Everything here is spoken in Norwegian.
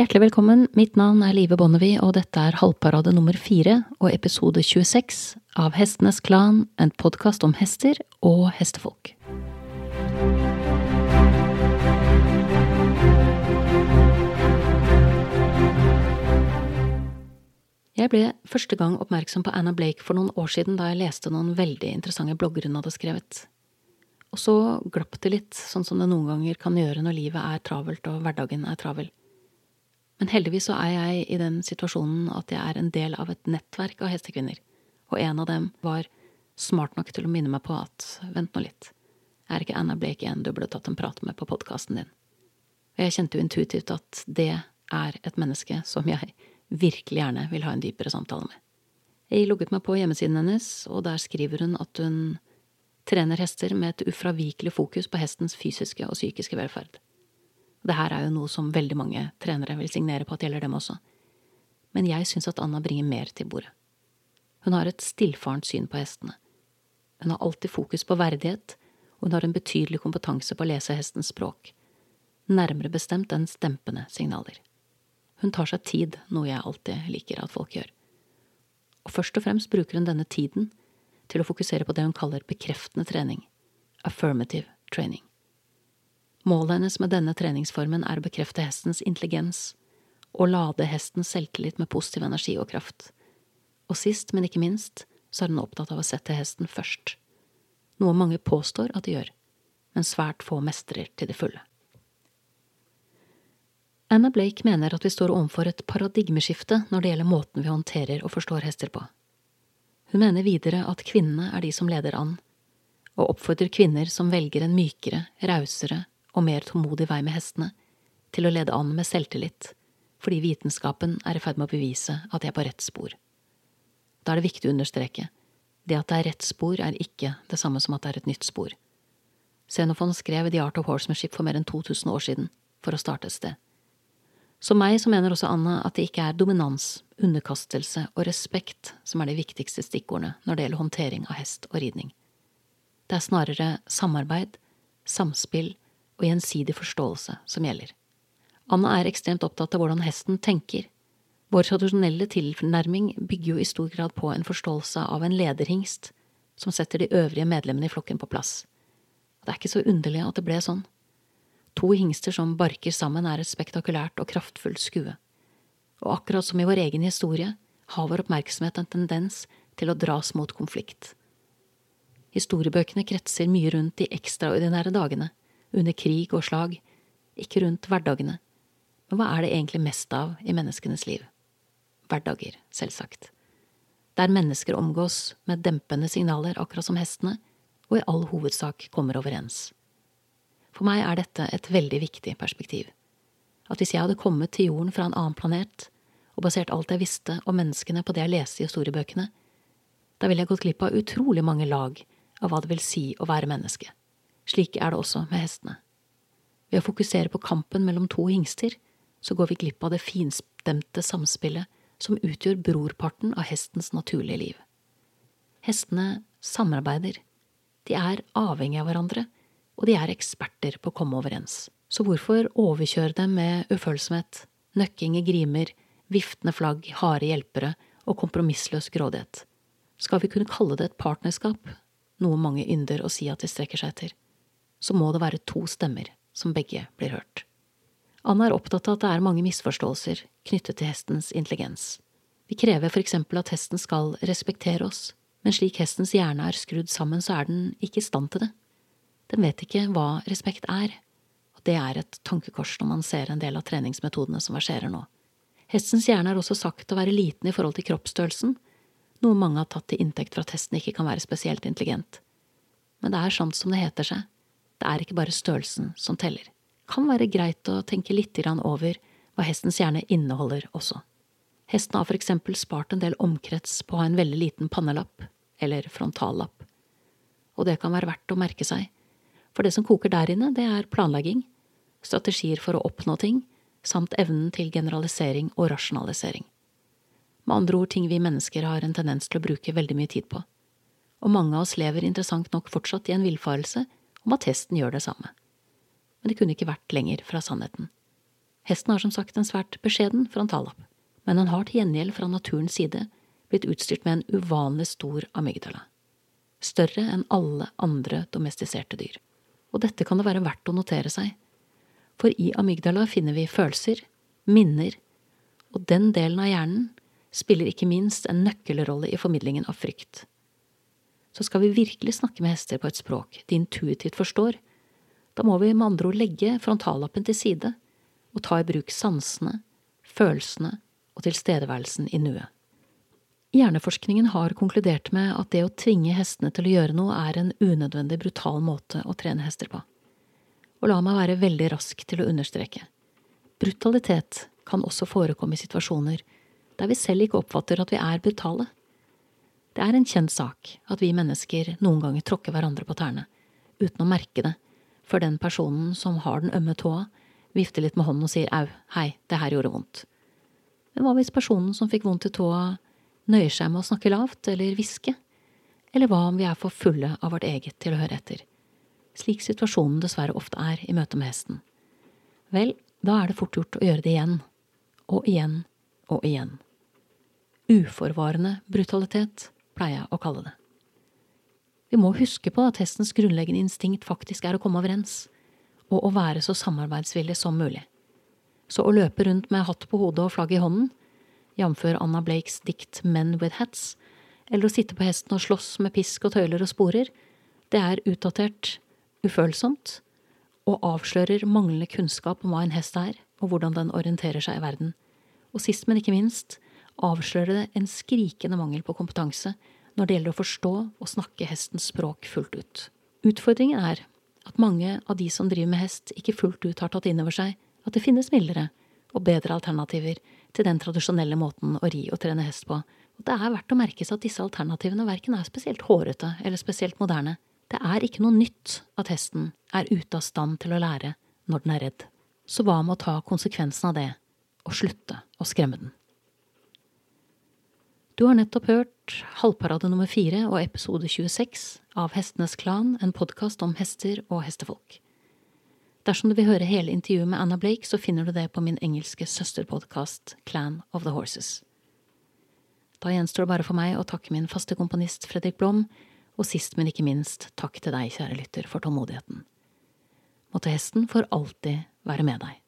Hjertelig velkommen, mitt navn er Live Bonnevie, og dette er halvparade nummer fire og episode 26 av Hestenes Klan, en podkast om hester og hestefolk. Jeg ble første gang oppmerksom på Anna Blake for noen år siden da jeg leste noen veldig interessante blogger hun hadde skrevet. Og så glapp det litt, sånn som det noen ganger kan gjøre når livet er travelt og hverdagen er travel. Men heldigvis så er jeg i den situasjonen at jeg er en del av et nettverk av hestekvinner, og en av dem var smart nok til å minne meg på at vent nå litt, er ikke Anna Blake en du burde tatt en prat med på podkasten din? Og jeg kjente jo intuitivt at det er et menneske som jeg virkelig gjerne vil ha en dypere samtale med. Jeg logget meg på hjemmesiden hennes, og der skriver hun at hun trener hester med et ufravikelig fokus på hestens fysiske og psykiske velferd. Det her er jo noe som veldig mange trenere vil signere på at gjelder dem også, men jeg syns at Anna bringer mer til bordet. Hun har et stillfarent syn på hestene. Hun har alltid fokus på verdighet, og hun har en betydelig kompetanse på å lese hestens språk, nærmere bestemt enn stempende signaler. Hun tar seg tid, noe jeg alltid liker at folk gjør. Og først og fremst bruker hun denne tiden til å fokusere på det hun kaller bekreftende trening, affirmative training. Målet hennes med denne treningsformen er å bekrefte hestens intelligens og lade hestens selvtillit med positiv energi og kraft. Og sist, men ikke minst, så er hun opptatt av å sette hesten først, noe mange påstår at de gjør, men svært få mestrer til det fulle. Anna Blake mener at vi står overfor et paradigmeskifte når det gjelder måten vi håndterer og forstår hester på. Hun mener videre at kvinnene er de som leder an, og oppfordrer kvinner som velger en mykere, rausere og mer tålmodig vei med hestene, til å lede an med selvtillit, fordi vitenskapen er i ferd med å bevise at de er på rett spor. Da er det viktig å understreke, det at det er rett spor er ikke det samme som at det er et nytt spor. Xenofon skrev The Art of Horsemanship for mer enn 2000 år siden, for å starte et sted. Som meg så mener også Anna at det ikke er dominans, underkastelse og respekt som er de viktigste stikkordene når det gjelder håndtering av hest og ridning. Det er snarere samarbeid, samspill og gjensidig forståelse som gjelder. Anna er ekstremt opptatt av hvordan hesten tenker. Vår tradisjonelle tilnærming bygger jo i stor grad på en forståelse av en lederhingst som setter de øvrige medlemmene i flokken på plass. Det er ikke så underlig at det ble sånn. To hingster som barker sammen er et spektakulært og kraftfullt skue. Og akkurat som i vår egen historie har vår oppmerksomhet en tendens til å dras mot konflikt. Historiebøkene kretser mye rundt de ekstraordinære dagene, under krig og slag, ikke rundt hverdagene. Men hva er det egentlig mest av i menneskenes liv? Hverdager, selvsagt. Der mennesker omgås med dempende signaler, akkurat som hestene, og i all hovedsak kommer overens. For meg er dette et veldig viktig perspektiv. At hvis jeg hadde kommet til jorden fra en annen planet og basert alt jeg visste om menneskene på det jeg leste i historiebøkene, da ville jeg gått glipp av utrolig mange lag av hva det vil si å være menneske. Slik er det også med hestene. Ved å fokusere på kampen mellom to hingster, så går vi glipp av det finstemte samspillet som utgjør brorparten av hestens naturlige liv. Hestene samarbeider. De er avhengige av hverandre og de er eksperter på å komme overens. Så hvorfor overkjøre dem med ufølsomhet, nøkking i grimer, viftende flagg, harde hjelpere og kompromissløs grådighet? Skal vi kunne kalle det et partnerskap, noe mange ynder å si at de strekker seg etter, så må det være to stemmer som begge blir hørt. Anna er opptatt av at det er mange misforståelser knyttet til hestens intelligens. Vi krever for eksempel at hesten skal respektere oss, men slik hestens hjerne er skrudd sammen, så er den ikke i stand til det. Den vet ikke hva respekt er, og det er et tankekors når man ser en del av treningsmetodene som verserer nå. Hestens hjerne er også sagt å være liten i forhold til kroppsstørrelsen, noe mange har tatt til inntekt for at hesten ikke kan være spesielt intelligent. Men det er sant som det heter seg, det er ikke bare størrelsen som teller. Det kan være greit å tenke litt over hva hestens hjerne inneholder også. Hesten har for eksempel spart en del omkrets på å ha en veldig liten pannelapp, eller frontallapp, og det kan være verdt å merke seg for det som koker der inne, det er planlegging, strategier for å oppnå ting, samt evnen til generalisering og rasjonalisering. Med andre ord ting vi mennesker har en tendens til å bruke veldig mye tid på. Og mange av oss lever interessant nok fortsatt i en villfarelse om at hesten gjør det samme. Men det kunne ikke vært lenger fra sannheten. Hesten har som sagt en svært beskjeden frontallapp, men den har til gjengjeld fra naturens side blitt utstyrt med en uvanlig stor amygdala. Større enn alle andre domestiserte dyr. Og dette kan det være verdt å notere seg, for i amygdala finner vi følelser, minner, og den delen av hjernen spiller ikke minst en nøkkelrolle i formidlingen av frykt. Så skal vi virkelig snakke med hester på et språk de intuitivt forstår, da må vi med andre ord legge frontallappen til side og ta i bruk sansene, følelsene og tilstedeværelsen i nuet. Hjerneforskningen har konkludert med at det å tvinge hestene til å gjøre noe er en unødvendig brutal måte å trene hester på. Og la meg være veldig rask til å understreke. Brutalitet kan også forekomme i situasjoner der vi selv ikke oppfatter at vi er brutale. Det er en kjent sak at vi mennesker noen ganger tråkker hverandre på tærne, uten å merke det, før den personen som har den ømme tåa, vifter litt med hånden og sier au, hei, det her gjorde vondt. Men hva hvis personen som fikk vondt i tåa, nøyer seg med å snakke lavt eller hviske? Eller hva om vi er for fulle av vårt eget til å høre etter? Slik situasjonen dessverre ofte er i møte med hesten. Vel, da er det fort gjort å gjøre det igjen, og igjen og igjen. Uforvarende brutalitet, pleier jeg å kalle det. Vi må huske på at hestens grunnleggende instinkt faktisk er å komme overens, og å være så samarbeidsvillig som mulig. Så å løpe rundt med hatt på hodet og flagg i hånden, jf. Anna Blakes dikt Men with Hats, eller å sitte på hesten og slåss med pisk og tøyler og sporer, det er utdatert, ufølsomt, og avslører manglende kunnskap om hva en hest er, og hvordan den orienterer seg i verden. Og sist, men ikke minst, avslører det en skrikende mangel på kompetanse når det gjelder å forstå og snakke hestens språk fullt ut. Utfordringen er at mange av de som driver med hest, ikke fullt ut har tatt inn over seg at det finnes mildere og bedre alternativer til den tradisjonelle måten å ri og trene hest på, og det er verdt å merke seg at disse alternativene verken er spesielt hårete eller spesielt moderne. Det er ikke noe nytt at hesten er ute av stand til å lære når den er redd. Så hva med å ta konsekvensen av det og slutte å skremme den? Du har nettopp hørt Halvparade nummer fire og episode 26 av Hestenes Klan, en podkast om hester og hestefolk. Dersom du vil høre hele intervjuet med Anna Blake, så finner du det på min engelske søsterpodkast Clan of the Horses. Da gjenstår det bare for meg å takke min faste komponist Fredrik Blom, og sist, men ikke minst, takk til deg, kjære lytter, for tålmodigheten. Måtte hesten for alltid være med deg.